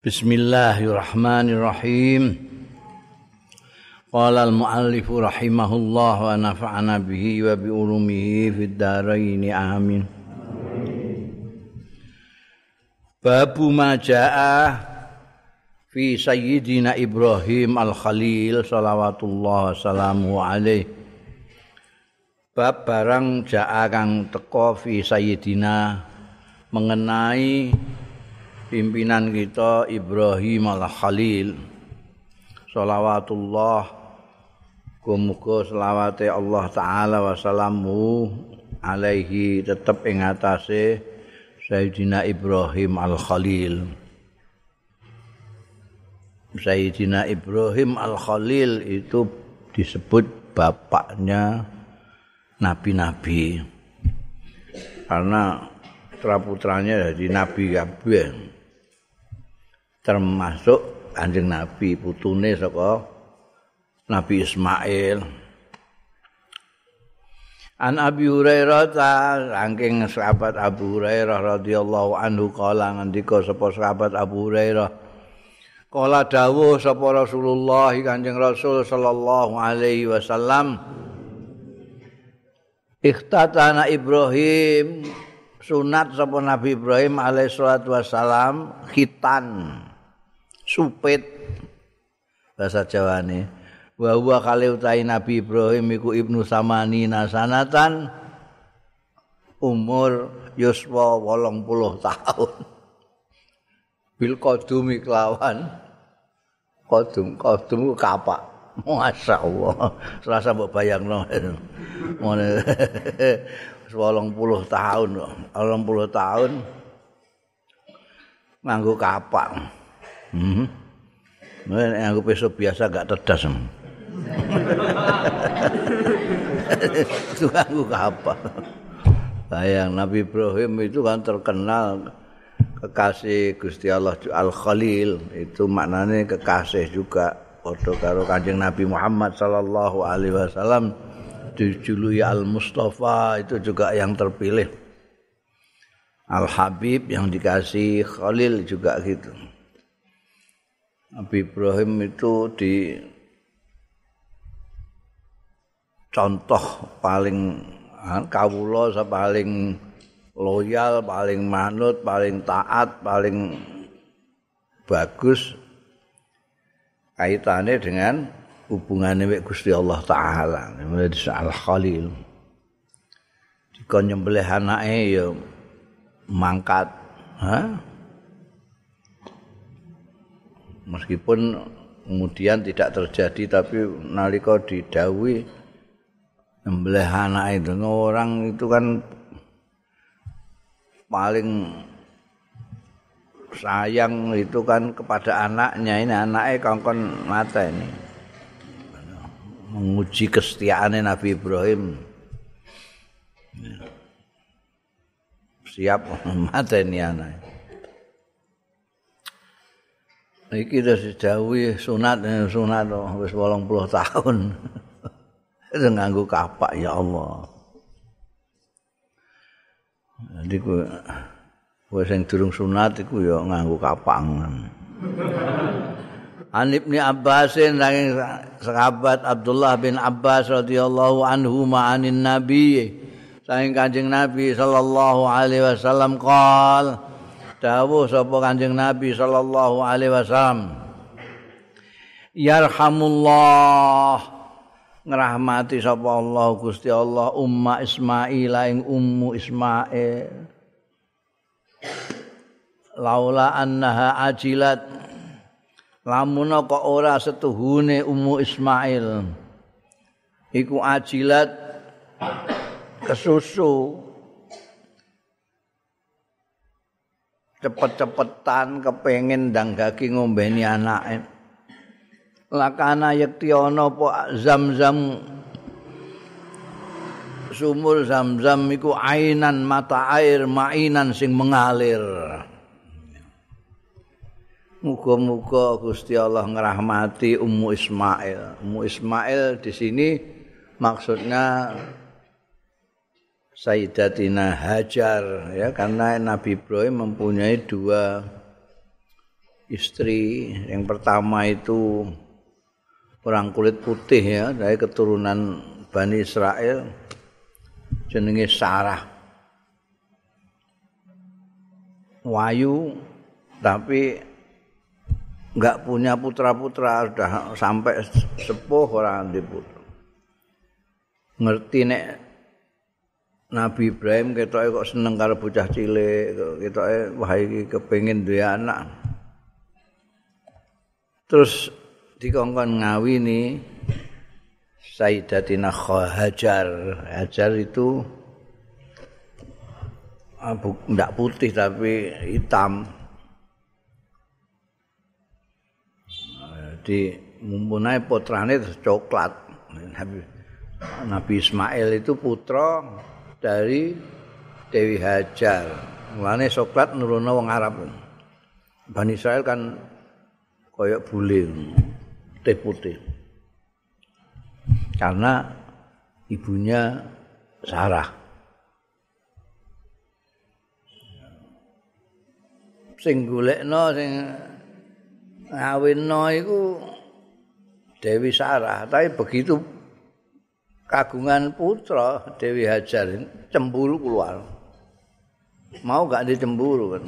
Bismillahirrahmanirrahim. Qala al-muallif rahimahullah wa nafa'ana bihi wa bi ulumihi fid dharain amin. Babu majaa fi sayyidina Ibrahim al-Khalil salawatullah salamu alaih. Bab barang jaa kang teka fi sayyidina mengenai pimpinan kita Ibrahim al-Khalil. Salawatullah. Kumuga selawate Allah taala wasalamu alaihi tetep ing atase Sayyidina Ibrahim al-Khalil. Sayyidina Ibrahim al-Khalil itu disebut bapaknya nabi-nabi. Karena putra-putranya jadi nabi kabeh termasuk Kanjeng Nabi putune saka Nabi Ismail. An Abi Hurairah ta saking sahabat Abu Hurairah radhiyallahu anhu kala ngendika sapa sahabat Abu Hurairah kala dawuh sapa Rasulullah Kanjeng Rasul sallallahu alaihi wasallam Ikhtatana Ibrahim sunat sapa Nabi Ibrahim alaihi salatu wasalam khitan supit. Bahasa Jawane. Wa huwa kali utai Nabi Ibrahim iku ibnu samani nasanatan. Umur yuswa 80 tahun. Bil qadumi kelawan qadum qadum kapak. Masya Allah. Serasa mbak bayang no Sepuluh puluh tahun Sepuluh puluh tahun. Nganggu kapak Hmm. Nek aku peso biasa gak tedas. itu aku apa? Bayang Nabi Ibrahim itu kan terkenal kekasih Gusti Allah Al Khalil itu maknanya kekasih juga foto karo Kanjeng Nabi Muhammad sallallahu alaihi wasallam dijuluki Al Mustafa itu juga yang terpilih Al Habib yang dikasih Khalil juga gitu. Nabi Ibrahim itu di contoh paling kawula paling loyal, paling manut, paling taat, paling bagus kaitannya dengan hubungannya dengan Gusti Allah Ta'ala menjadi Al Khalil jika nyembelih anaknya ya mangkat ha? Meskipun kemudian tidak terjadi tapi nalika didawi nyembelih anak itu orang itu kan paling sayang itu kan kepada anaknya. Ini anaknya kongkon mata ini. Menguji kesetiaan Nabi Ibrahim. Siap mata ini anaknya iki wis dawuh sunat sunat wis 80 tahun. Itu nganggo kapak ya Allah. Jadi ku wis sing durung sunat iku ya nganggo kapangan. An Ibnu Abbas saking sahabat Abdullah bin Abbas radhiyallahu anhu ma'anin Nabi saking Kanjeng Nabi sallallahu alaihi wasallam qala dawuh sapa Kanjeng Nabi sallallahu alaihi wasallam. Yarhamullah. Ngrahmati sapa Allah Gusti Allah umma Ismail ing ummu Ismail. Laula annaha ajilat. Lamun kok ora setuhune ummu Ismail. Iku ajilat kesusu cepet-cepetan kepengin ndang gagi ngombeni anake. Lakana yekti ana apa zam-zam sumur zam-zam iku ainan mata air mainan sing mengalir. Muga-muga Gusti Allah ngrahmati Ummu Ismail. Ummu Ismail di sini maksudnya Sayyidatina Hajar ya karena Nabi Ibrahim mempunyai dua istri yang pertama itu orang kulit putih ya dari keturunan Bani Israel jenenge Sarah Wayu tapi nggak punya putra-putra sudah sampai sepuh orang di putra. Ngerti nek Nabi Ibrahim ketoke kok seneng karo bocah cilik, ketoke wah iki kepengin duwe anak. Terus dikongkon ngawini Sayyidatina Hajar. Hajar itu abu ndak putih tapi hitam. Di mumpunai putrane coklat. Nabi Ismail itu putra dari Dewi Hajar. Mulane coklat nurono wong Arab. Bani Israel kan koyok bule teh putih. Karena ibunya Sarah. Sing golekno sing ngawinno iku Dewi Sarah, tapi begitu kagungan putra Dewi Hajar cemburu keluar. Mau gak dicemburu kan.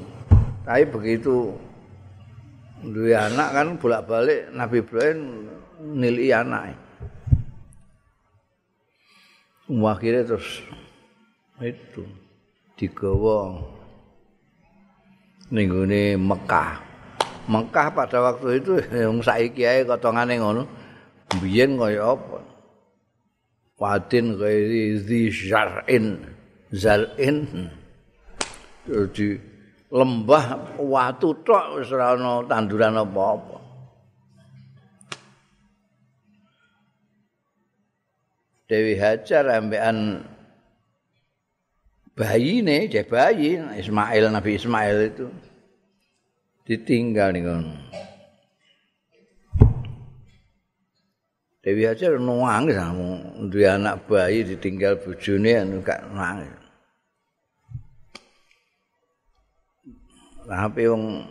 Tapi begitu dua anak kan bolak-balik Nabi Ibrahim nilai anak. Akhirnya terus itu digawa ninggune Mekah. Mekah pada waktu itu yang saiki ae kotongane ngono. Biyen kaya apa? Wadin ghairi zi zar'in zar'in di lembah watu tok wis ana tanduran apa-apa. Dewi Hajar ambekan bayi dia bayi Ismail Nabi Ismail itu ditinggal nih. Dewi Hajar nangis sama dua anak bayi ditinggal bujune anu gak nangis. Tapi wong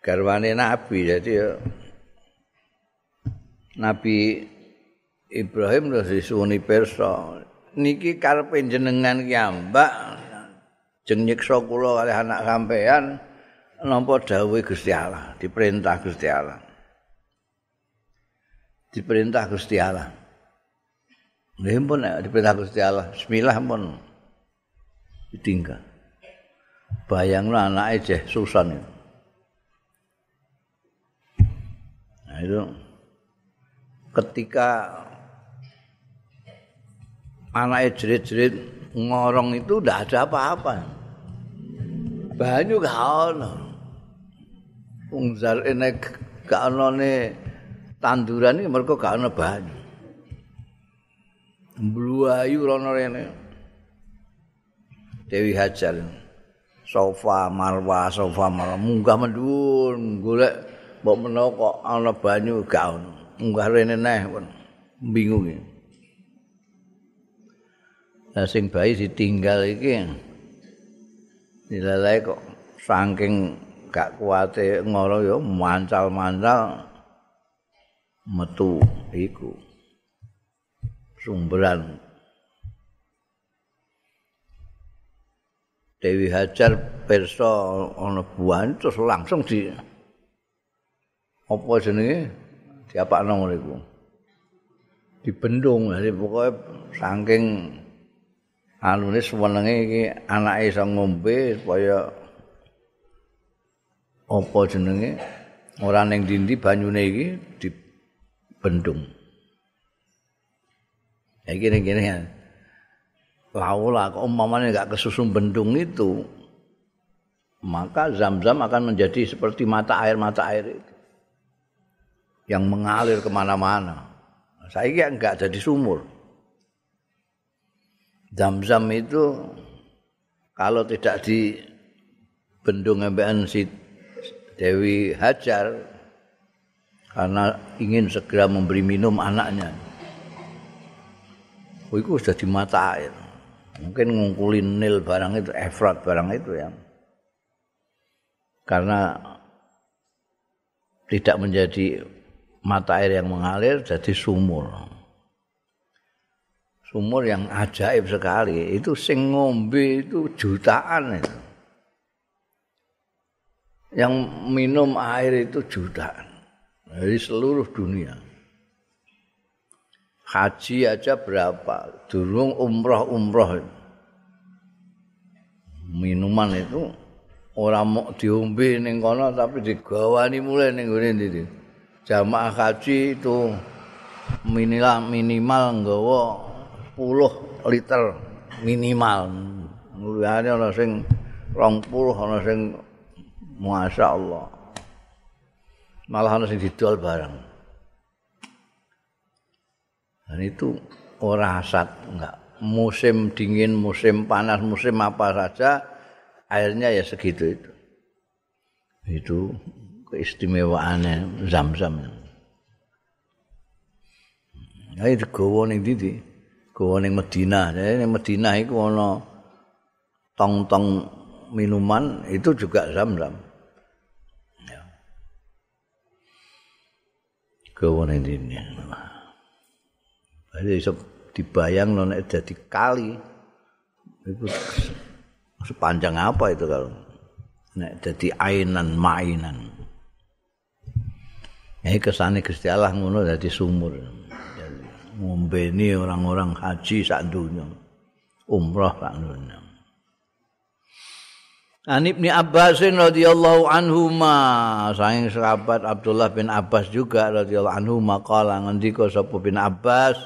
garwane Nabi jadi ya Nabi Ibrahim terus disuwuni pirsa niki karepe jenengan ki ambak jeng nyiksa kula kalih anak sampean nampa dawuh Gusti Allah diperintah Gusti Allah diperintah Gusti Allah. Nggih pun diperintah Gusti Allah. Bismillah pun ditinggal. Bayangno anake jeh susan itu. Nah itu ketika anaknya jerit-jerit ngorong itu udah ada apa-apa. Banyu gak ono. Ungzar ini gak ono tanduran iki mergo gak ana banyu. Mbluayu rono rene. Dewi Hajar. Sofa Marwa, sofa Marwa munggah mendhuwur golek mbok menawa kok ana banyu gak ono. Munggah rene neh pun bingung. Lah sing bayi ditinggal iki dilalai kok saking gak kuate ngoro ya mancal-mancal metu iku. Sumberan. Dewi Hajar perso ana buah terus langsung di apa jenenge? Diapakno ngono iku. Dibendung. Jadi pokoknya saking anune senenge iki anake iso ngombe supaya apa jenenge? Ora ning dindi banyune iki di bendung. Ya gini-gini ya. Laulah kok umpamanya nggak kesusun bendung itu, maka zam-zam akan menjadi seperti mata air-mata air itu. Yang mengalir ke mana-mana. Saya kira nggak jadi sumur. Zam-zam itu kalau tidak di bendung MBN si Dewi Hajar karena ingin segera memberi minum anaknya. Oh, itu sudah di mata air. Mungkin ngungkulin nil barang itu, efrat barang itu ya. Karena tidak menjadi mata air yang mengalir jadi sumur. Sumur yang ajaib sekali. Itu sing ngombe itu jutaan itu. Yang minum air itu jutaan dari seluruh dunia. Haji aja berapa? Durung umroh-umroh. Minuman itu orang mau diombe ning kono tapi digawani mulai ning ngene iki. Jamaah haji itu minimal minimal nggawa 10 liter minimal. Mulane ana sing 20 ana sing masyaallah. Malah ana sing didol bareng. Dan itu ora asat enggak. Musim dingin, musim panas, musim apa saja airnya ya segitu itu. Itu keistimewaannya zam-zam. Ya itu gawa ning ndi? Gawa ning Madinah. Jadi ning Madinah iku ana tong-tong minuman itu juga zam-zam. Gawa ning ndi? Jadi iso dibayang nek dadi kali itu sepanjang apa itu kalau nek dadi ainan mainan. Ya kesane Gusti Allah ngono dadi sumur. Ngombeni orang-orang haji sak dunya. Umrah sak dunya. An Ibnu Abbas radhiyallahu anhu ma saking sahabat Abdullah bin Abbas juga radhiyallahu anhu maqala ngendika sapa bin Abbas?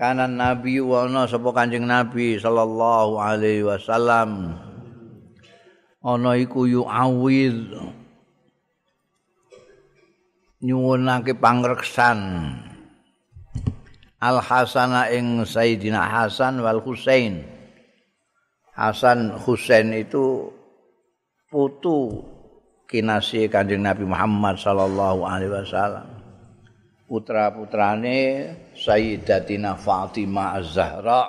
Kanan nabi wana sapa kanjeng nabi sallallahu alaihi wasallam. Ana iku yu awid nyuwunake pangreksan. Al hasana ing sayidina hasan wal husain hasan husain itu putu kinasi kanjeng nabi Muhammad sallallahu alaihi wasallam. Putra-putrane Sayyidatina Fatimah Az-Zahra.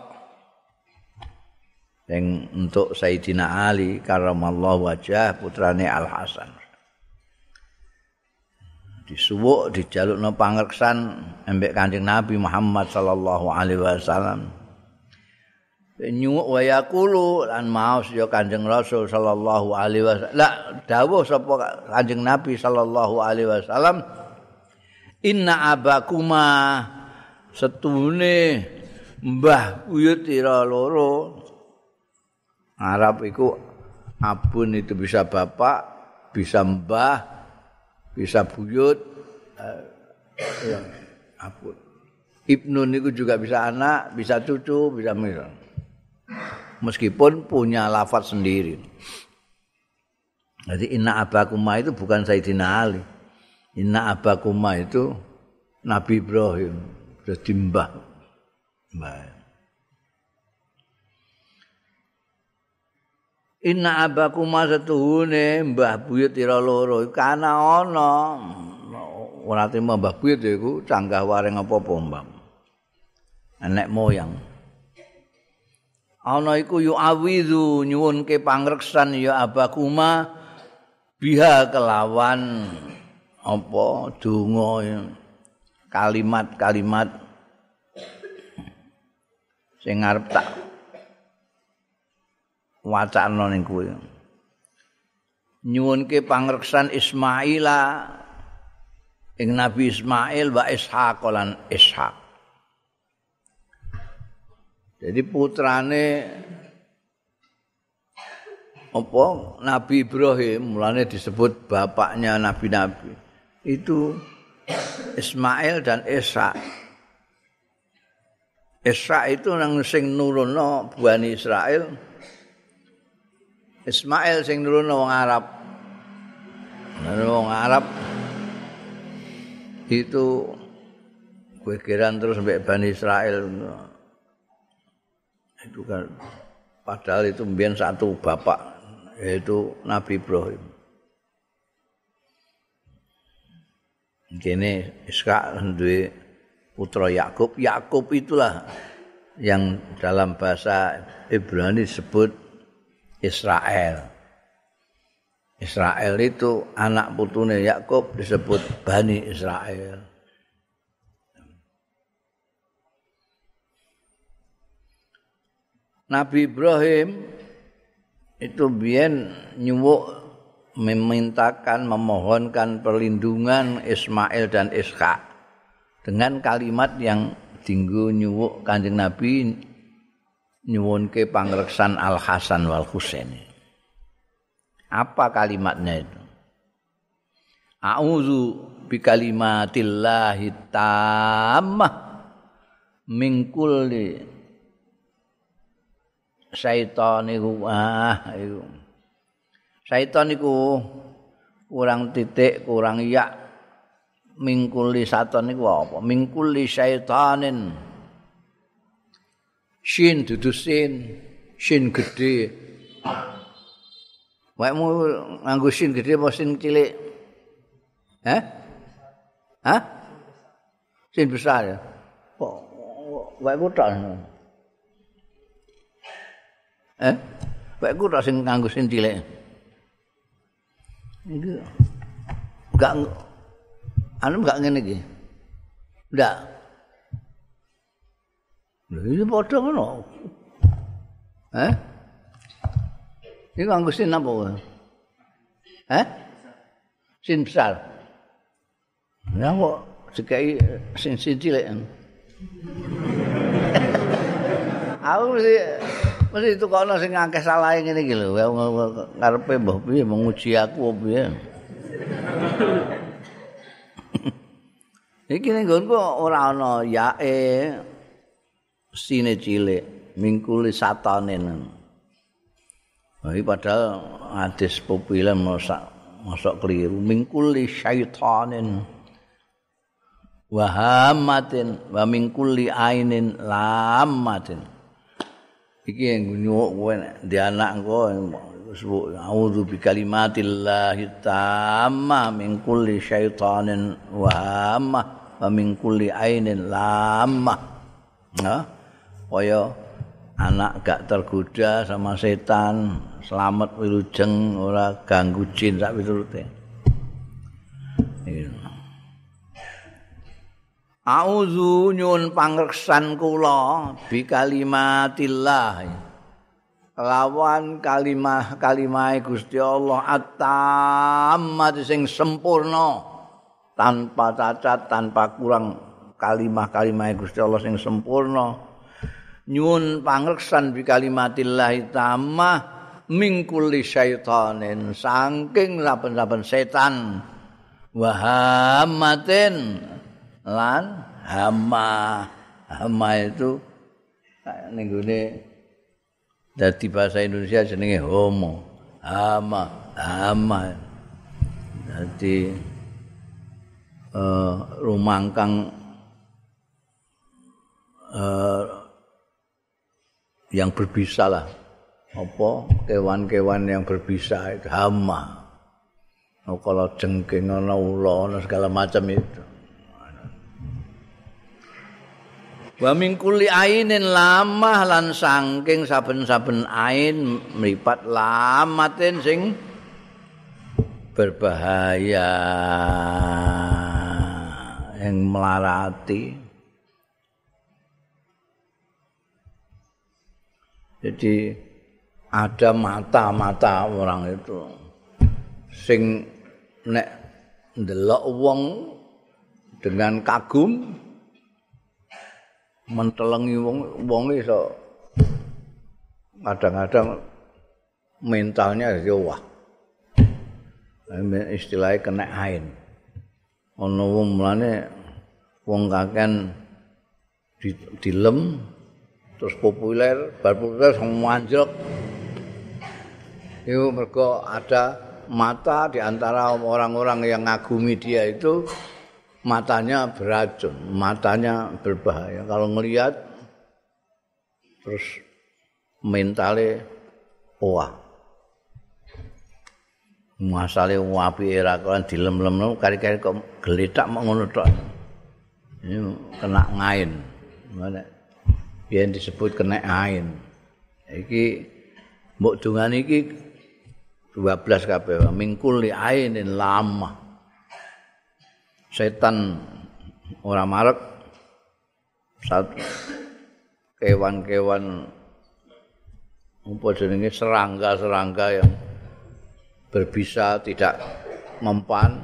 Yang untuk Sayyidina Ali karamallahu wajah putrane Al Hasan disuwuk dijalukno pangreksan embek Kanjeng Nabi Muhammad sallallahu alaihi wasallam nyuwuk wa yaqulu lan maos ya Kanjeng Rasul sallallahu alaihi wasallam. La dawuh sapa Kanjeng Nabi sallallahu alaihi wasallam? Inna abakuma setune mbah buyut ira loro. Arab iku abun itu bisa bapak bisa mbah bisa buyut eh, abun. Ibnu niku juga bisa anak, bisa cucu, bisa mirang. Meskipun punya lafaz sendiri. Jadi inna abakuma itu bukan Sayyidina Ali. Inna abakuma itu Nabi Ibrahim jadi mbah. Mbah. Inna abakuma setuhune mbah buyut ira loro kana ana ora timo mbah buyut iku canggah waring apa-apa mbah. Enek moyang. Ana iku yu awidu nyuwunke pangreksan ya abakuma biha kelawan apa donga kalimat-kalimat sing arep tak wacana ning kowe nyuwunke pangreksan Ismaila ing Nabi Ismail wa Ishaq lan Ishaq jadi putrane apa Nabi Ibrahim mulane disebut bapaknya nabi-nabi itu Ismail dan Esa. Esa itu nang sing nurono Bani Israel. Ismail sing nurono wong Arab. wong Arab itu kekiran terus sampai Bani Israel. Itu kan padahal itu mbiyen satu bapak yaitu Nabi Ibrahim. kene Ishak duwe putra Yakub. Yakub itulah yang dalam bahasa Ibrani disebut Israel. Israel itu anak putune Yakub disebut Bani Israel. Nabi Ibrahim itu biyen nyuwuk memintakan memohonkan perlindungan Ismail dan Ishak dengan kalimat yang dinggo nyuwuk Kanjeng Nabi nyuwunke pangreksan Al Hasan wal Husain. Apa kalimatnya itu? A'udzu bi kalimatillahi tammah min kulli syaitan iku ah iku. Syaitan iku kurang titik, kurang ya mingkuli saton iku apa? Mingkuli syaitanin. Shin dudu sin, shin gede. Wae nganggo shin gede apa sin cilik? Hah? Hah? Sin besar ya. Kok wae kutok. Eh? Baik ku tak sing nganggo cilik. Iki enggak anu enggak ngene iki. Ndak. Lha iki padha ngono. Eh? Iki nganggo sing apa? Eh? Sin besar. Ya kok sekai sin sin cilik. Aku sih Mesti itu kono sing akeh salah ngene iki lho, ngarepe mbah piye menguji aku piye. Iki ning nggonku ora ana yae sine cilik, mingkuli satanen. Iki padahal hadis populer masak masak keliru mingkuli syaitanin wahamatin wa mingkuli ainin lamatin. Iki nyuwuk kowe di anak engko sebut auzu bi kalimatillahi tamma min kulli syaitanin wa hamma wa min kulli ainin lamma. Nah kaya anak gak tergoda sama setan selamat wilujeng ora ganggu jin sak piturute Auzu nyun pangreksan kula bi kalimatillah. Lawan kalimah kalimah Gusti Allah atammat sing sempurna tanpa cacat tanpa kurang. Kalimah kalimah Gusti Allah sing sempurna. Nyun pangreksan bi kalimatillah tamah min kulli syaitanin saking saben-saben setan. Wahamatin lan hama. Hama itu ning gone dadi bahasa Indonesia jenenge homo. Hama hama. Dadi uh, rumangkang uh, yang berbisa lah. Apa? Kewan-kewan yang berbisa itu hama. Kalau jengking ana ula segala macam itu Wa min kulli ainin lamah lan saking saben-saben ain mripat lamatin sing berbahaya yang melarati. Jadi ada mata-mata orang itu sing nek ndelok wong dengan kagum mentelengi wong wong iso. Kadang-kadang mentalnya wah. Istilahnya kena ain. Ana wong mulane wong kaken di, dilem terus populer bar populer semua anjlok itu mereka ada mata di antara orang-orang yang ngagumi dia itu matanya beracun, matanya berbahaya. Kalau ngelihat terus mentalnya wah. Masale wapi era kan dilem-lem kari-kari kok geledak mau ngono tok. Ini kena ngain. Mana? Yang disebut kena ain. Iki mbok dungan iki 12 kabeh mingkul ainin lama setan ora marek satu kewan-kewan apa jenenge serangga-serangga yang berbisa tidak mempan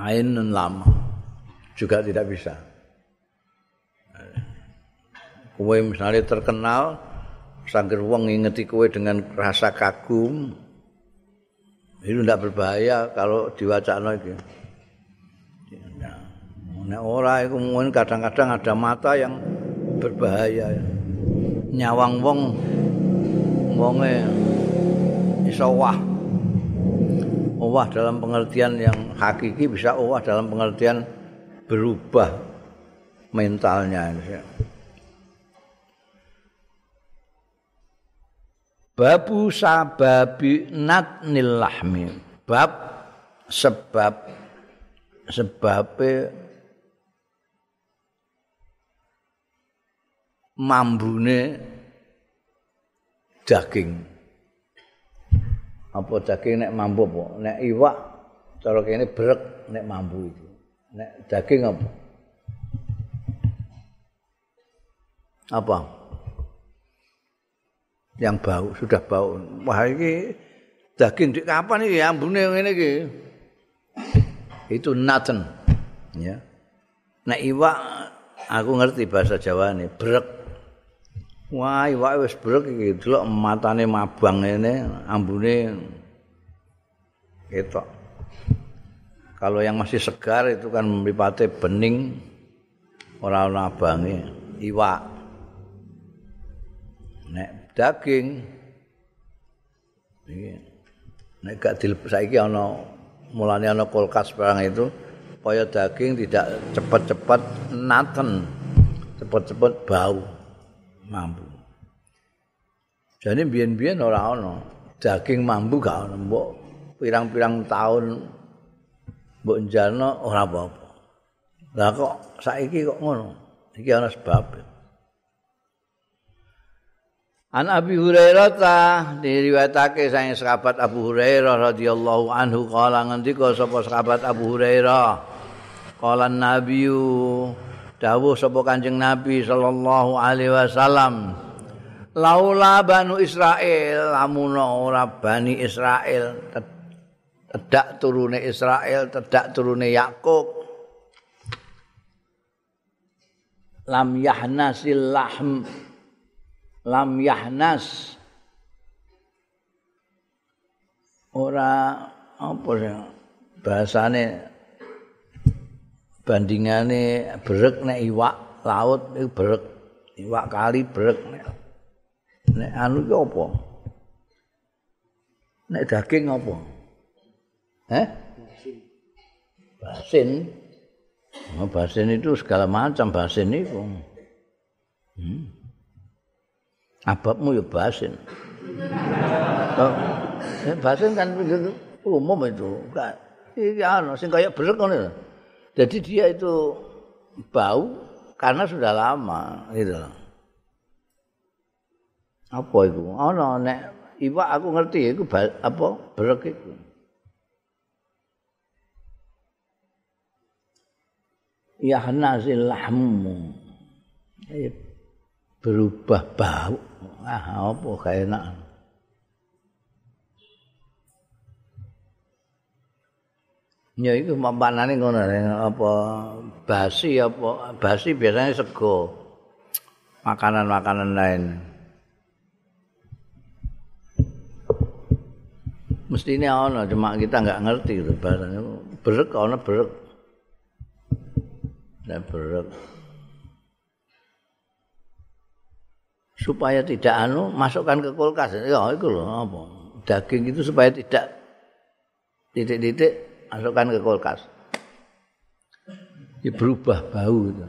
ainin lama juga tidak bisa kowe misalnya terkenal sangger wong ngingeti kowe dengan rasa kagum itu tidak berbahaya kalau diwacana iki. Nek ora iku mungkin kadang-kadang ada mata yang berbahaya. Nyawang wong wonge iso wah. Wah dalam pengertian yang hakiki bisa wah dalam pengertian berubah mentalnya. babu sababi natnil lahmi bab sebab sebabe mambune daging. Apa daging nek mambu apa? Nek iwak cara kene brek nek mambu itu nek daging apa? Apa? Yang bau sudah bau. Wah ini daging di kapan ini ambune ngene iki. Itu naten ya. Nek iwak aku ngerti bahasa Jawa nih brek wah iwak wis brek iki delok matane mabang ngene ambune ketok. Kalau yang masih segar itu kan mripate bening ora ana abange iwak. Nek daging iki nek gak dilebet saiki ana mulane ana kulkas barang itu supaya daging tidak cepat-cepat naten cepat-cepat bau mampu jadi biyen-biyen ora ana daging mampu gak ana mbok pirang-pirang tahun mbok njalno ora apa-apa. Lah kok saiki kok ngono? Iki ana sebab. An Abi Hurairah ta diriwayatake saking sahabat Abu Hurairah radhiyallahu anhu kala ngendika sapa sahabat Abu Hurairah? Kala Nabi dawuh sapa Kanjeng Nabi sallallahu alaihi wasallam laula banu Israel lamun ora bani Israel tedak turune Israel tedak turune Yakub. Lam yahnasil lahm lam yahnas. Ora apa sih bahasane bandingane brek nek iwak laut iku brek iwak kali brek nek, anu iki apa nek daging apa eh basin Oh, basin itu segala macam basin itu. Hmm. ababmu ya basin. Oh, basin kan umum itu. Ini anu, sing kayak berek ngono. Jadi dia itu bau karena sudah lama gitu Apa itu? Oh, no, nek iwak aku ngerti itu apa berek itu. Ya nasil lahmu. berubah bau. Ah, apa gak enak. Ya itu mampanane ngono apa basi apa basi biasanya sego. Makanan-makanan lain. Mesti ana cuma kita nggak ngerti itu bahasanya. Berek ana berek. Dan berek. supaya tidak anu masukkan ke kulkas ya itu loh apa daging itu supaya tidak titik-titik masukkan ke kulkas. Ya berubah bau itu.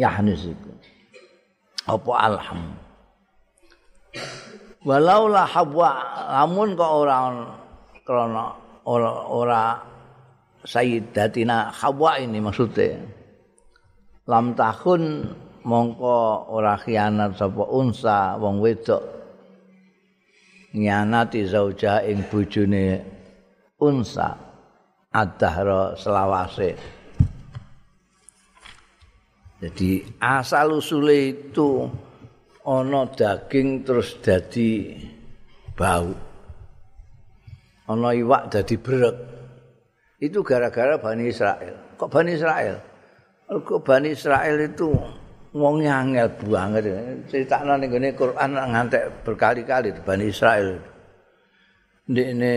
Ya itu. Apa alham? Walau lah habwa lamun kok orang karena ora ora sayyidatina hawa ini maksudnya. Lam tahun mongko ora khianat sapa unsa wong wedok nyanati zauja ing bojone unsa adahra selawase. Jadi asal usule itu ana daging terus dadi bau. Ana iwak dadi brek itu gara-gara Bani Israel. Kok Bani Israel? Kok Bani Israel itu wong angel banget. Critakno ning gone Quran ngantek berkali-kali Bani Israel. Ndekne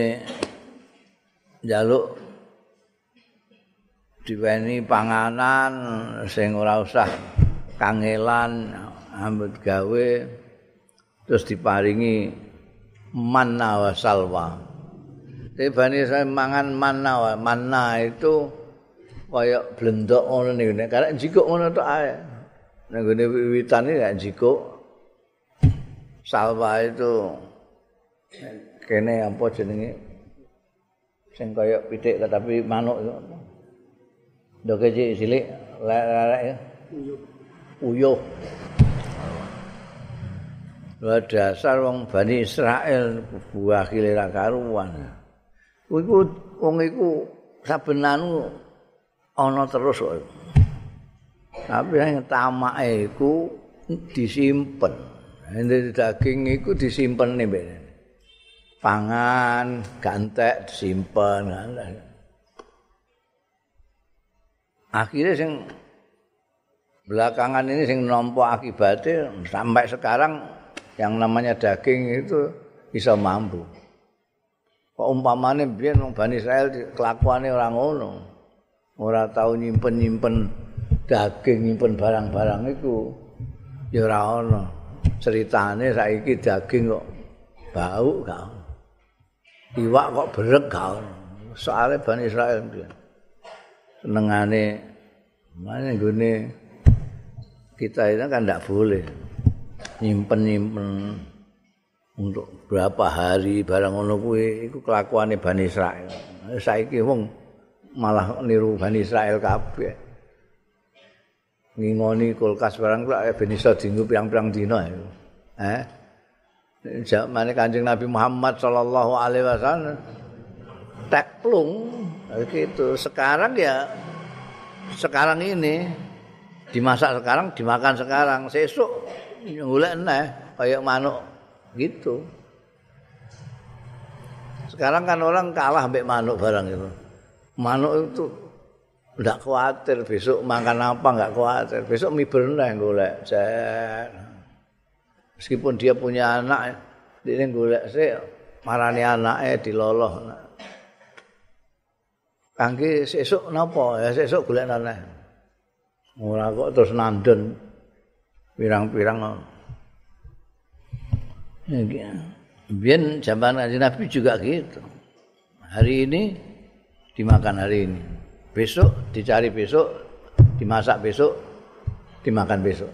njaluk diweni panganan sing ora usah kangelan ambut gawe terus diparingi manna wa salwa Tibane saya mangan manna wa manna itu kaya blendok ngono niku nek karek jikuk ngono tok ae Nang gone wiwitane gak jiko. Salwa itu kene apa jenenge? Sing kaya pitik tapi manuk itu. Ndoke cilik lek ya. Uyuh. Lha dasar wong Bani Israel buah kilera karuan. Iku wong iku saben anu ana terus kok. Tapi yang tamake iku disimpen. Nek daging iku disimpen nih Pangan, gantek disimpen. Akhirnya sing belakangan ini sing nompo akibatnya sampai sekarang yang namanya daging itu bisa mampu. Kok umpamane biyen wong Bani Israel kelakuane ora ngono. Ora tau nyimpen-nyimpen daging nyimpen barang-barang itu ya ora ono. Ceritane saiki daging kok bau gak. Iwak kok berek gak. Soale Bani Israel piye. Senengane mana gune kita itu kan tidak boleh nyimpen-nyimpen untuk berapa hari barang ngono kuwi iku kelakuane Bani Israel. Saiki wong malah niru Bani Israel kabeh. ngingoni kulkas barang kok ben iso dienggo pirang-pirang dina. Eh. Zaman Kanjeng Nabi Muhammad sallallahu alaihi wasallam teklung gitu. Sekarang ya sekarang ini dimasak sekarang, dimakan sekarang, sesuk golek neh kayak manuk gitu. Sekarang kan orang kalah ambek manuk barang itu. Manuk itu Nggak khawatir besok makan apa nggak khawatir. Besok mie berenang golek. Meskipun dia punya anak, dia golek sih marani anaknya diloloh. Kangge sesuk napa ya sesuk golek nana. Ora kok terus nanden pirang-pirang. Biar zaman Nabi juga gitu. Hari ini dimakan hari ini. besok dicari besok dimasak besok dimakan besok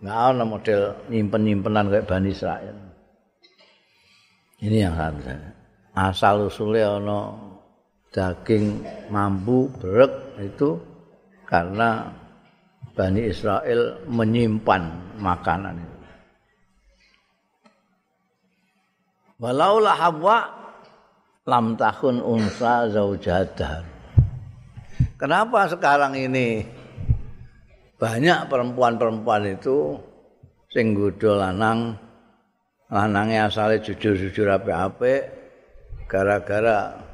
nggak ada model nyimpen nyimpenan kayak Bani Israel ini yang harus asal usulnya ono daging mambu berek itu karena Bani Israel menyimpan makanan itu. Walaulah Hawa lam tahun unsa zaujadah. Kenapa sekarang ini banyak perempuan-perempuan itu sing godho lanang lanangnya asale jujur-jujur apik-apik gara-gara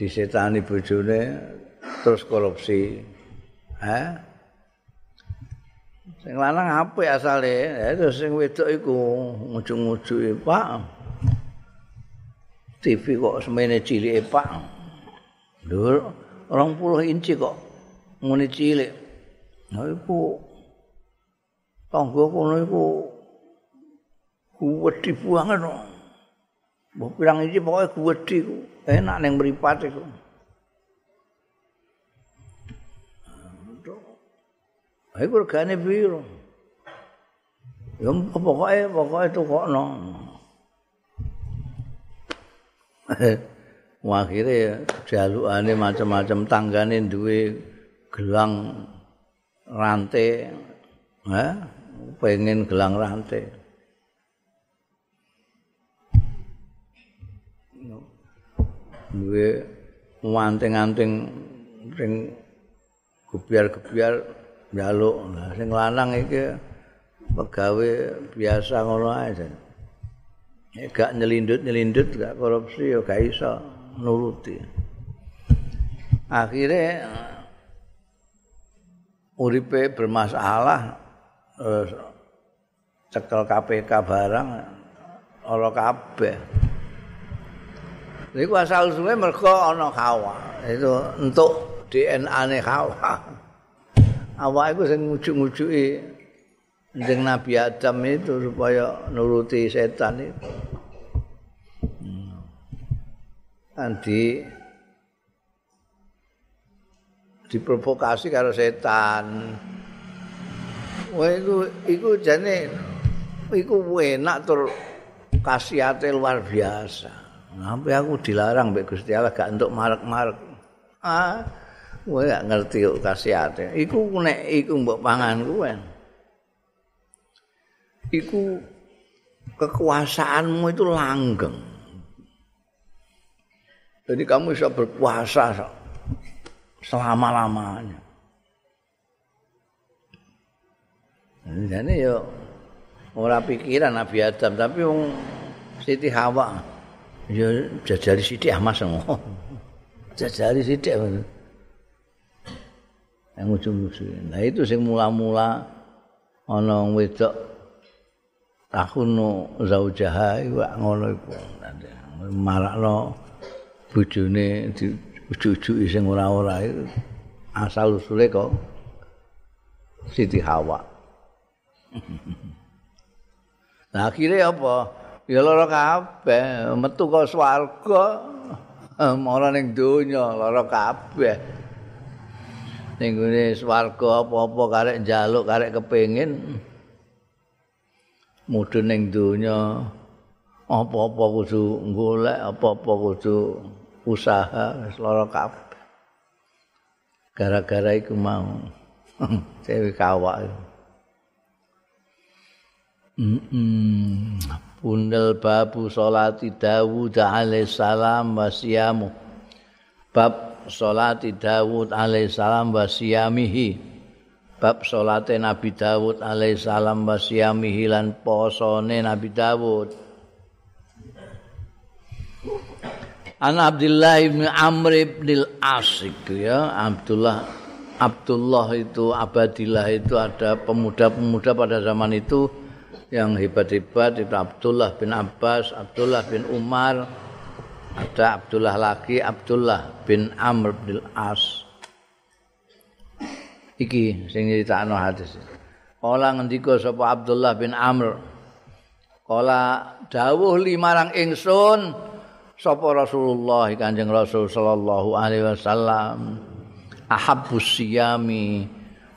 disetani bojone terus korupsi. Eh? Sing lanang apik asale, ya terus sing wedok iku ngujung-ujunge Pak. TV kok semene cilike Pak. Orang puluh inci kok muni cilik nah iku tangga kono iku kuwedi banget no. Mbok pirang inci pokoke kuwedi ku enak ning mripat iku Ayo regane piro? Ya pokoke pokoke tukokno. akhire jalukane macam-macam tanggane duwe gelang rantai ha pengen gelang rantai duwe manting-anting sing gebiar-gebiar njaluk. Nah, sing lanang iki pegawe biasa ngono ae. Ya gak nyelindut-nyelindut gak korupsi ya gak iso nuruti. Akhirnya uripe bermasalah terus cekel KPK barang ora kabeh. Iku asal suwe mergo ana kawa. Itu untuk DNA-ne kawa. Awak iku sing ngujuk-ngujuki Neng Nabi Adam itu supaya nuruti setan itu. Nanti diprovokasi karo setan. Wah iku iku jane iku enak tur kasihate luar biasa. Sampai aku dilarang mbek Gusti Allah gak entuk marek-marek. Ah, kowe gak ngerti kok kasihate. Iku nek iku mbok pangan kuwi. iku kekuasaanmu itu langgeng. Jadi kamu bisa berkuasa selama-lamanya. Jadi ya ora pikiran Nabi Adam tapi wong Siti Hawa ya jajari sithik ah Mas. Jajari sithik. Yang ujung-ujung. Nah itu sing mula-mula ana wedok tahunu zaujaha iku ngono iku marakno bojone diujuk-ujuki sing ora-ora asal usule kok Siti Hawa Nah akhirnya apa? Ya lara kabeh, metu ke swarga, ora ning donya lara kabeh. Ning ngene swarga apa-apa karek njaluk, karek kepengin. Mudhun ning donya apa-apa kudu golek apa-apa kudu usaha wis lara kabeh. Gara-gara iku mau. Cewek kawak. Mm Pundel babu salati Dawud alaihissalam wasiyamu Bab salati Dawud alaihissalam wasiyamihi bab salate Nabi Dawud alaihissalam wa siyamihi lan posone Nabi Dawud. An Abdullah bin Amr bin Asik ya Abdullah Abdullah itu Abadillah itu ada pemuda-pemuda pada zaman itu yang hebat-hebat itu Abdullah bin Abbas, Abdullah bin Umar, ada Abdullah lagi Abdullah bin Amr bin As. iki sing nyritakno hadis. Kala ngendika sapa Abdullah bin Amr. Kala dawuh limarang ingsun sapa Rasulullah Kanjeng Rasul sallallahu alaihi wasallam. Ahabbus siyami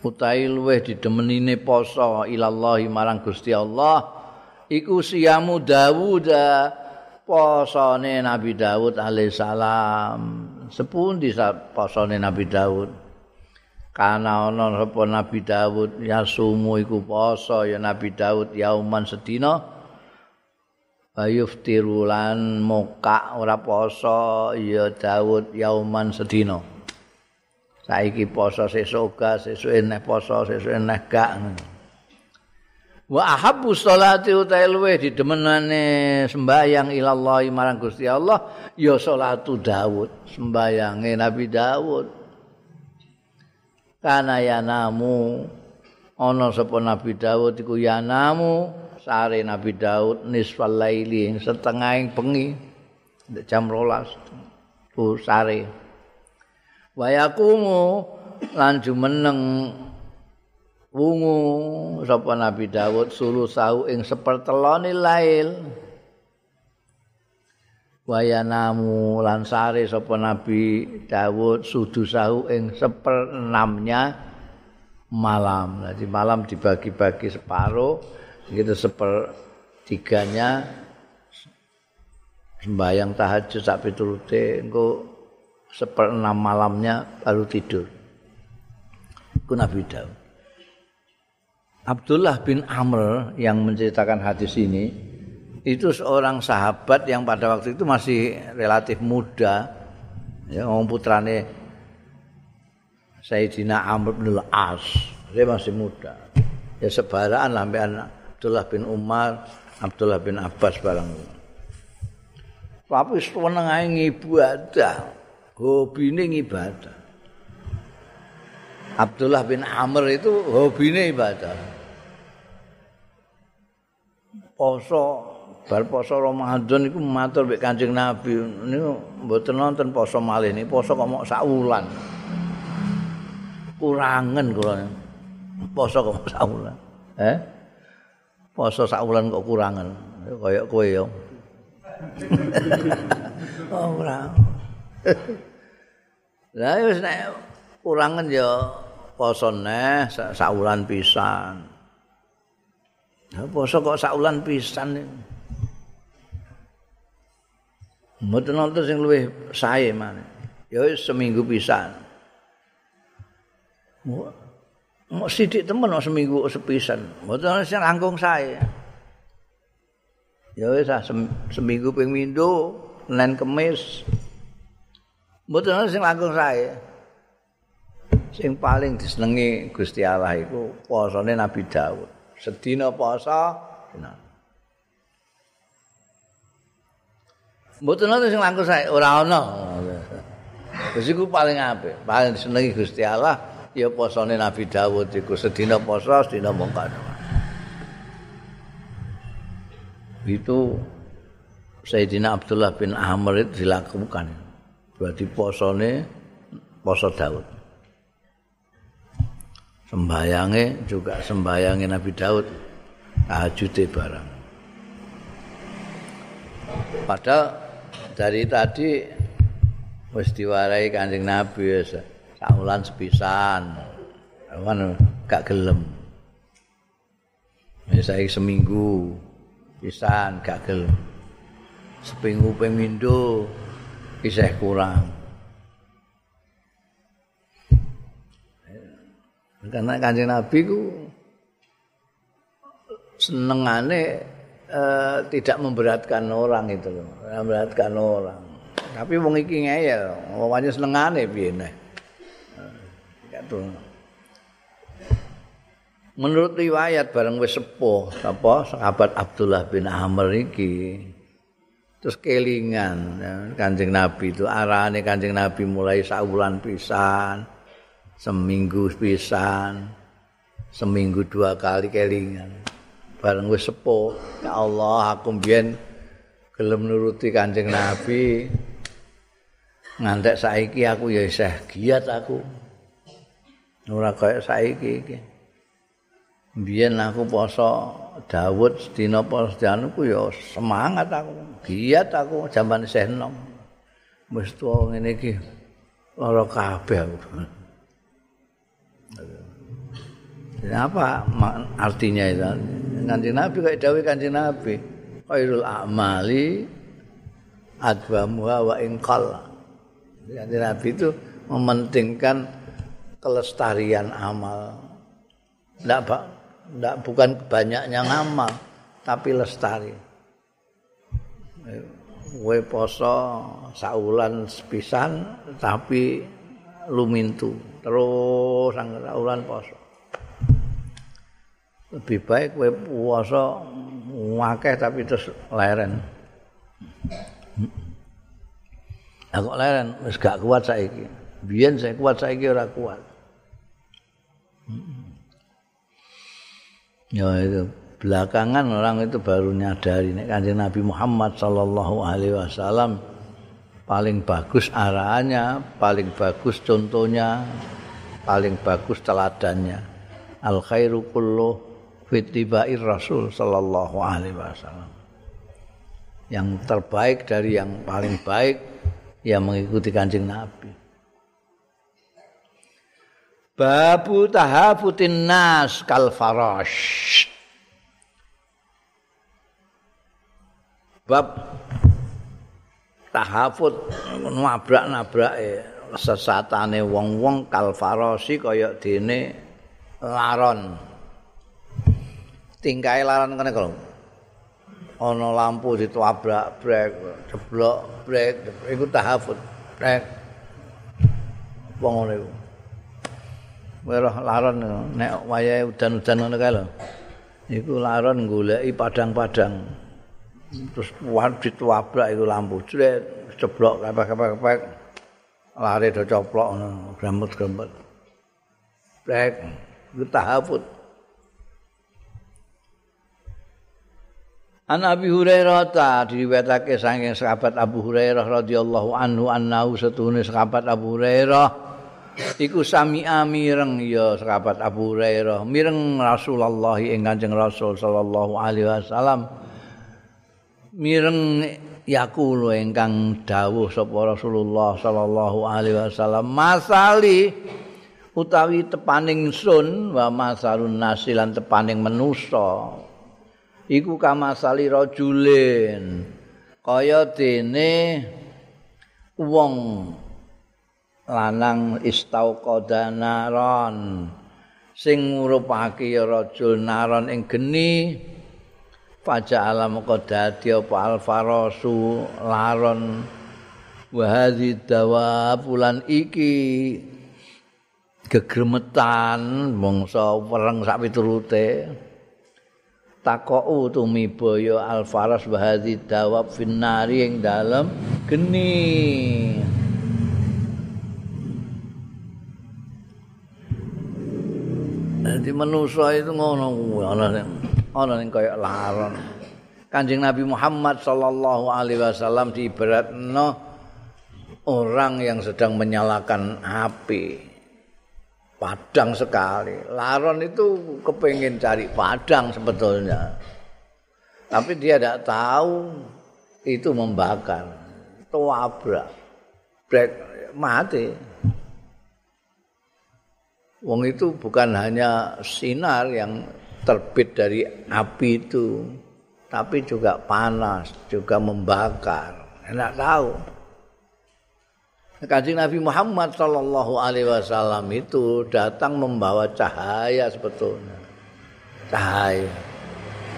utahe luweh didemenine poso ilallahi marang Gusti Allah. Iku siyamu Dawud posone Nabi Dawud alaihissalam sepundi posone Nabi Dawud? Kana ana sapa Nabi Daud yasumu iku poso ya Nabi Daud yauman sedina. Bayuftiru lan muka ora poso ya Daud yauman sedina saiki poso sesuk ga sesuk eneh poso sesuk eneh gak wa ahabbu sholati utahe luwe didemenane sembayang ilallah marang Gusti Allah ya sholatu Daud sembayange Nabi Daud kana ya namu ana sapa Nabi Daud iku ya namu sare Nabi Daud nisfal laili setengah bengi jam 12 ku sare wayakumu lan jumeneng wungu sapa Nabi Daud sulu sau ing sepertelone lail wayanamu lan sare sapa Nabi Dawud sudusahu ing seperenamnya malam. Jadi malam dibagi-bagi separuh, gitu sepertiganya sembahyang tahajud sak piturute engko seperenam malamnya baru tidur. Itu Nabi Dawud. Abdullah bin Amr yang menceritakan hadis ini itu seorang sahabat yang pada waktu itu masih relatif muda Ya wong putrane Sayyidina Amr bin Al-As. Dia masih muda. Ya sebaraan lah Abdullah bin Umar, Abdullah bin Abbas barang. Tapi seneng ae ngibadah. Hobine ngibadah. Abdullah bin Amr itu hobine ibadah. Poso bar poso Ramadan iku matur mek Kanjeng Nabi niku mboten nonton poso malih niki poso kok mok sak wulan. Kurangen kula. Poso kok mok sak wulan. Eh? Poso sak wulan kok kurangen. Kaya kowe ya. ora. Lah wis nek kurangen ya poso neh sak wulan pisan. Lah poso kok sak wulan pisan niku. Mboten nonton sing luwih sae maneh. Ya seminggu pisan. Mau sidik temen no seminggu sepisan. Ana sing langkung sae. Ya wis seminggu ping mindo, Senin Kamis. Mboten ana sing langkung sae. Sing paling disenengi Gusti Allah iku posane Nabi Daud. Sedina poso, dina. Mboten ana sing langkung sae, ora ana. Wis iku paling apik, paling senengi Gusti Allah ya posone Nabi Dawud iku sedina poso, sedina mongkon. Itu Sayyidina Abdullah bin Amr itu dilakukan. Berarti posone poso Daud. Sembayange juga sembayange Nabi Daud tahajud barang. Padahal dari tadi wis diwarai Kanjeng Nabi wis saulan sepisan. Kan gak gelem. Wis seminggu pisan gak gelem. Seminggu pemindo isih kurang. Karena Kanjeng Nabi ku senengane uh, tidak memberatkan orang itu loh, memberatkan orang. Tapi wong iki ngeyel, wong senengane piye neh. Menurut riwayat bareng wis sepuh apa sahabat Abdullah bin Amr iki terus kelingan Kanjeng Nabi itu arahane Kanjeng Nabi mulai saulan pisan seminggu pisan seminggu dua kali kelingan. Bareng wis sepuh ya Allah aku mbiyen gelem nuruti Kanjeng Nabi. Ngantek saiki aku ya isih giat aku. Ora kaya saiki iki. Mbiyen aku poso Dawud sedina poso dianuku ya semangat aku giat aku jaman isih enom wis tuwa ngene iki lara kabeh aku apa artinya itu? Kanjeng Nabi kayak dawuh Kanjeng Nabi, khairul a'mali adwamuha wa inqal. Kanjeng Nabi itu mementingkan kelestarian amal. Pak. Enggak bukan banyaknya ngamal, tapi lestari. Kowe poso saulan sepisan tapi lumintu terus saulan poso. lebih baik kowe puasa akeh tapi terus leren. Aku leren wis gak kuat saiki. Biyen saya kuat saiki ora kuat. Ya itu belakangan orang itu baru nyadari nek Kanjeng Nabi Muhammad sallallahu alaihi wasallam paling bagus arahannya, paling bagus contohnya, paling bagus teladannya. Al khairu kulluh fitibair Rasul sallallahu alaihi wasallam. Yang terbaik dari yang paling baik yang mengikuti Kanjeng Nabi. Babu tahafutin nas kal farash. Bab tahafut nabrak-nabrak sesatane wong-wong kal farasi kaya dene laron. tingkai laran kene kalau ana lampu ditabrak brek jeblok brek iku tahafut brek ngono iku. Merah laron nek wayahe udan-udan ngono kae lho. Iku laron goleki padang-padang. Terus wajib wabrak iku lampu. Jret ceblok kepek-kepek. Lare do coplok ngono, gremut-gremut. Brek, iku tahaput. An Abi Hurairah ta diriwayatake saking sahabat Abu Hurairah radhiyallahu anhu annahu satune sahabat Abu Hurairah iku sami amireng ya sahabat Abu Hurairah. Mireng Rasulullah ing Kanjeng Rasul sallallahu alaihi wasallam. Mireng yaqulu ingkang dawuh sapa Rasulullah sallallahu alaihi wasallam. Masali utawi tepaning sun wa masalun nasilan tepaning manusa iku kamasali rajulin. Kaya dene wong lanang istauqadanaron sing ngurupake rajul naron ing geni faja alam qadati apa alfarasu laron wa hadhi dawabulan iki gegremetan mongso wereng sak piturute. Takou tumiba ya alfaras wa hadhi dawab finnari ing dalem geni Jadi manusia itu ngono ana sing ana sing kaya laron. Kanjeng Nabi Muhammad sallallahu alaihi wasallam diibaratno orang yang sedang menyalakan api. padang sekali. Laron itu kepingin cari padang sebetulnya. Tapi dia tidak tahu itu membakar. Itu abrak. Brek mati. Wong itu bukan hanya sinar yang terbit dari api itu, tapi juga panas, juga membakar. Enak tahu. Kanjeng Nabi Muhammad Shallallahu Alaihi Wasallam itu datang membawa cahaya sebetulnya, cahaya.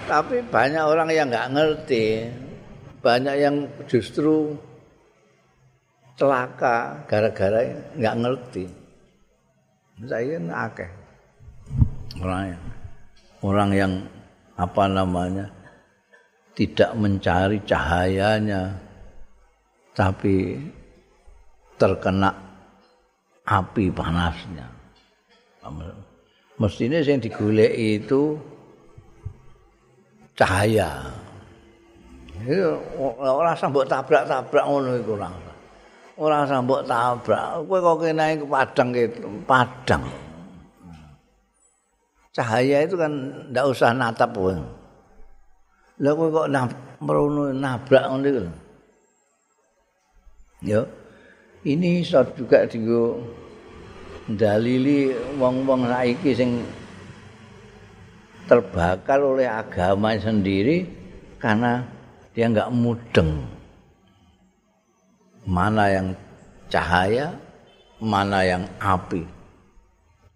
Tapi banyak orang yang nggak ngerti, banyak yang justru celaka gara-gara nggak ngerti. Saya akeh orang orang yang apa namanya tidak mencari cahayanya, tapi terkena api panasnya. Mestinya yang digulai itu cahaya. Orang sambut tabrak-tabrak ngono iku ora. Ora sambut tabrak. Kowe kok kene ke padang gitu, padang. Cahaya itu kan ndak usah natap kowe. Lah kowe kok nabrak ngono iku. Yo. ini iso juga dienggo dalili wong-wong saiki sing terbakar oleh agama sendiri karena dia enggak mudeng mana yang cahaya mana yang api.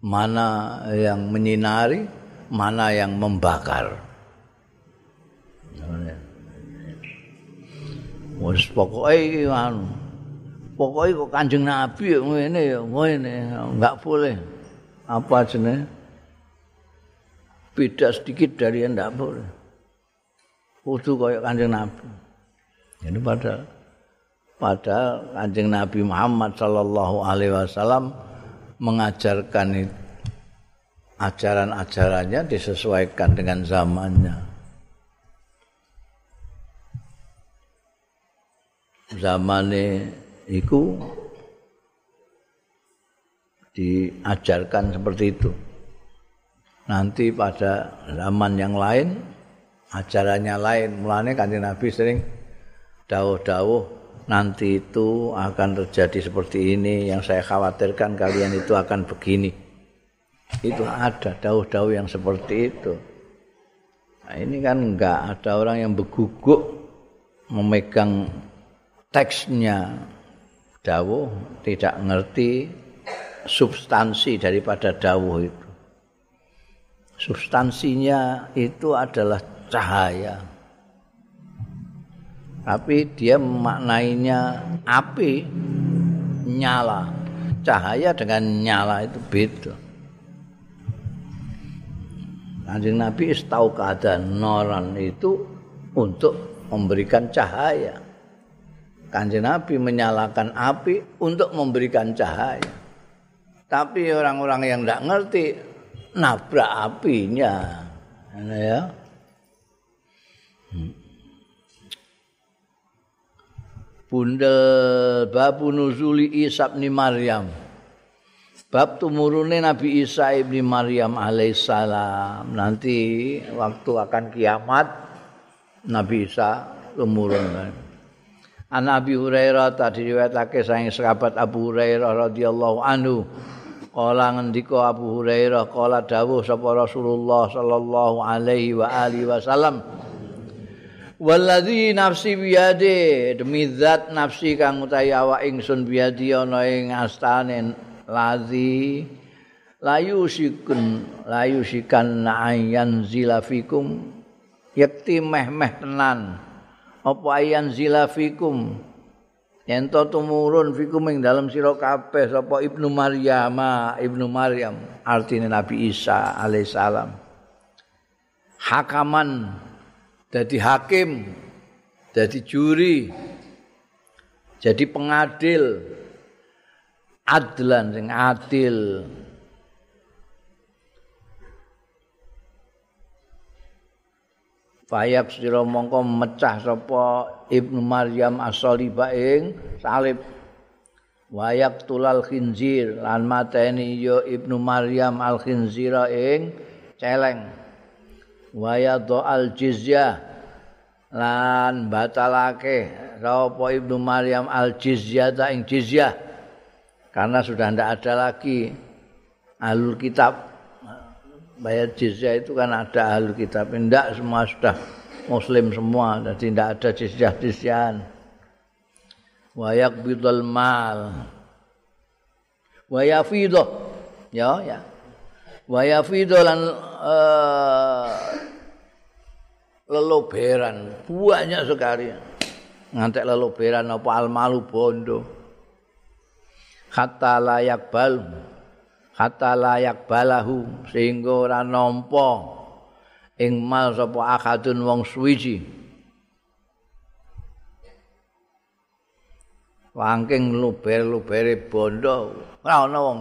Mana yang menyinari mana yang membakar. Wis pokoke anu. Pokoknya kok kanjeng nabi ngene ya ngene enggak boleh. Apa jenenge? Beda sedikit dari yang enggak boleh. Kudu kaya kanjeng nabi. Jadi pada pada kanjeng nabi Muhammad sallallahu alaihi wasallam mengajarkan ajaran-ajarannya disesuaikan dengan zamannya zamannya iku diajarkan seperti itu. Nanti pada zaman yang lain ajarannya lain. Mulane kanjeng Nabi sering dawuh-dawuh nanti itu akan terjadi seperti ini yang saya khawatirkan kalian itu akan begini. Itu ada dawuh-dawuh yang seperti itu. Nah, ini kan enggak ada orang yang beguguk memegang teksnya dawuh tidak ngerti substansi daripada dawuh itu. Substansinya itu adalah cahaya. Tapi dia memaknainya api nyala. cahaya dengan nyala itu beda. Kanjeng Nabi tahu keadaan noran itu untuk memberikan cahaya. Kanjeng Nabi menyalakan api untuk memberikan cahaya. Tapi orang-orang yang tidak ngerti nabrak apinya. Ya. Hmm. Bundel babu nuzuli Isa bin Maryam. Bab tumurune Nabi Isa ibni Maryam alaihissalam. Nanti waktu akan kiamat Nabi Isa tumurun. An Abi Hurairah tadi riwayatake saking sahabat Abu Hurairah radhiyallahu anhu. Kala ngendika Abu Hurairah kala dawuh sapa Rasulullah sallallahu alaihi wa alihi wasallam. Walladzi nafsi biyade demi zat nafsi kang utawi awak ingsun biyadi ana ing astane lazi. Layu sikun layu sikan ayan zilafikum yakti meh meh tenan. Apa ayan zilafikum ento tumurun fikum ing dalam sira kabeh sapa ibnu maryam ibnu maryam artine nabi isa alaihissalam. Hakaman jadi hakim, jadi juri, jadi pengadil, adlan sing adil. Fayak sira mongko mecah sapa Ibnu Maryam as-Salibah ing salib. Wayak tulal khinzir lan mateni ya Ibnu Maryam al-khinzira ing celeng. Waya al jizyah. Lan batalake sapa ibnu maryam al jizyah ta ing jizyah. Karena sudah tidak ada lagi alul kitab. Bayar jizyah itu kan ada alul kitab. Tidak semua sudah muslim semua. Jadi tidak ada jizyah jizyahan wayak bidul mal wayafidoh ya ya. Wayafidoh lan uh, leloberan banyak sekali. Ngantek leloberan apa almalu bondo. Kata layak bal kata layak balahu sehingga ora nampa ing mal sapa akadun wong suwiji. Wangking luber-lubere bondo ora ana wong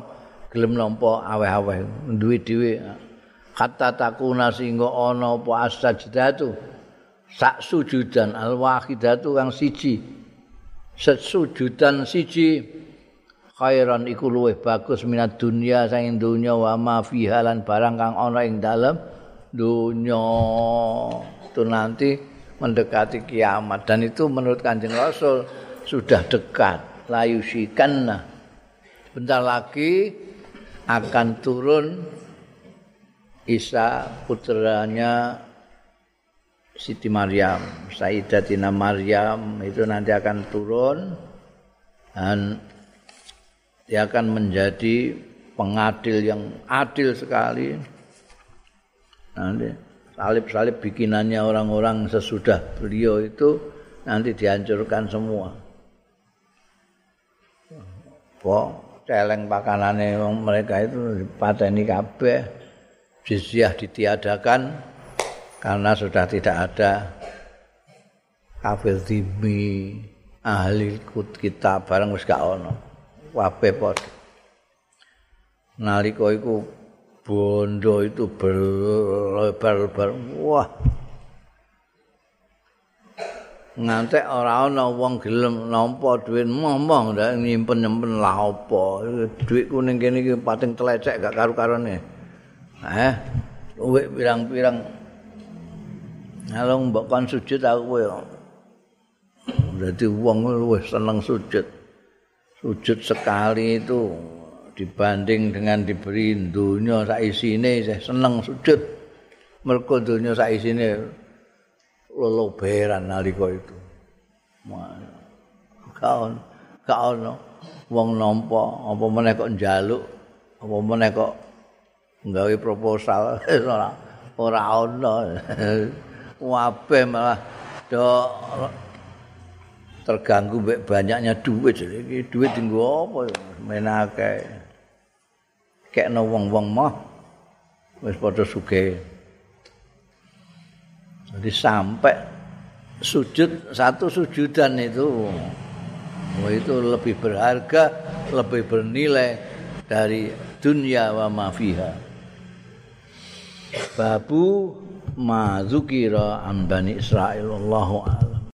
gelem nampa aweh-aweh duwe dhewe kata takuna sehingga ana apa asajdatu sak sujudan al wahidatu kang siji. Sesujudan siji khairan iku luwih bagus minat dunia saking dunya wa ma fiha lan barang kang ana ing dalem dunya. Itu nanti mendekati kiamat. Dan itu menurut kanjeng rasul sudah dekat. Layu sikanna bentar lagi akan turun Isa putranya Siti Maryam, Sayyidatina Maryam itu nanti akan turun dan dia akan menjadi pengadil yang adil sekali. Nanti salib-salib bikinannya orang-orang sesudah beliau itu nanti dihancurkan semua. Kok celeng pakanannya mereka itu pateni kabeh. Jizyah ditiadakan karena sudah tidak ada kafir dimi ahli kut kita bareng wis gak ono. Wabe pod nalika iku bondo itu berlebar-lebar wah. Ngantek ora ana wong gelem nampa dhuwit momong ndak nyimpen-nyimpen la apa. Dhuwit kuning kene iki pating telecek gak karu-karone Eh, luwih pirang-pirang. Kalau mbok kon sujud aku kowe. Berarti wong luwih seneng sujud. Sujud sekali itu dibanding dengan diberi dunia sak isine saya seneng sujud. Mergo dunia sak isine leloberan nalika itu. Kaon, kaon wong nampa apa meneh kok njaluk, apa meneh kok nggawe proposal. Ora ora ana wabe malah. Do terganggu banyaknya duit. Iki duit tinggo apa menake kekno wong-wong mah. Wis padha sugih. Jadi sampai sujud satu sujudan itu oh, itu lebih berharga lebih bernilai dari dunia wa ma fiha babu ma zukira an bani israil wallahu a'lam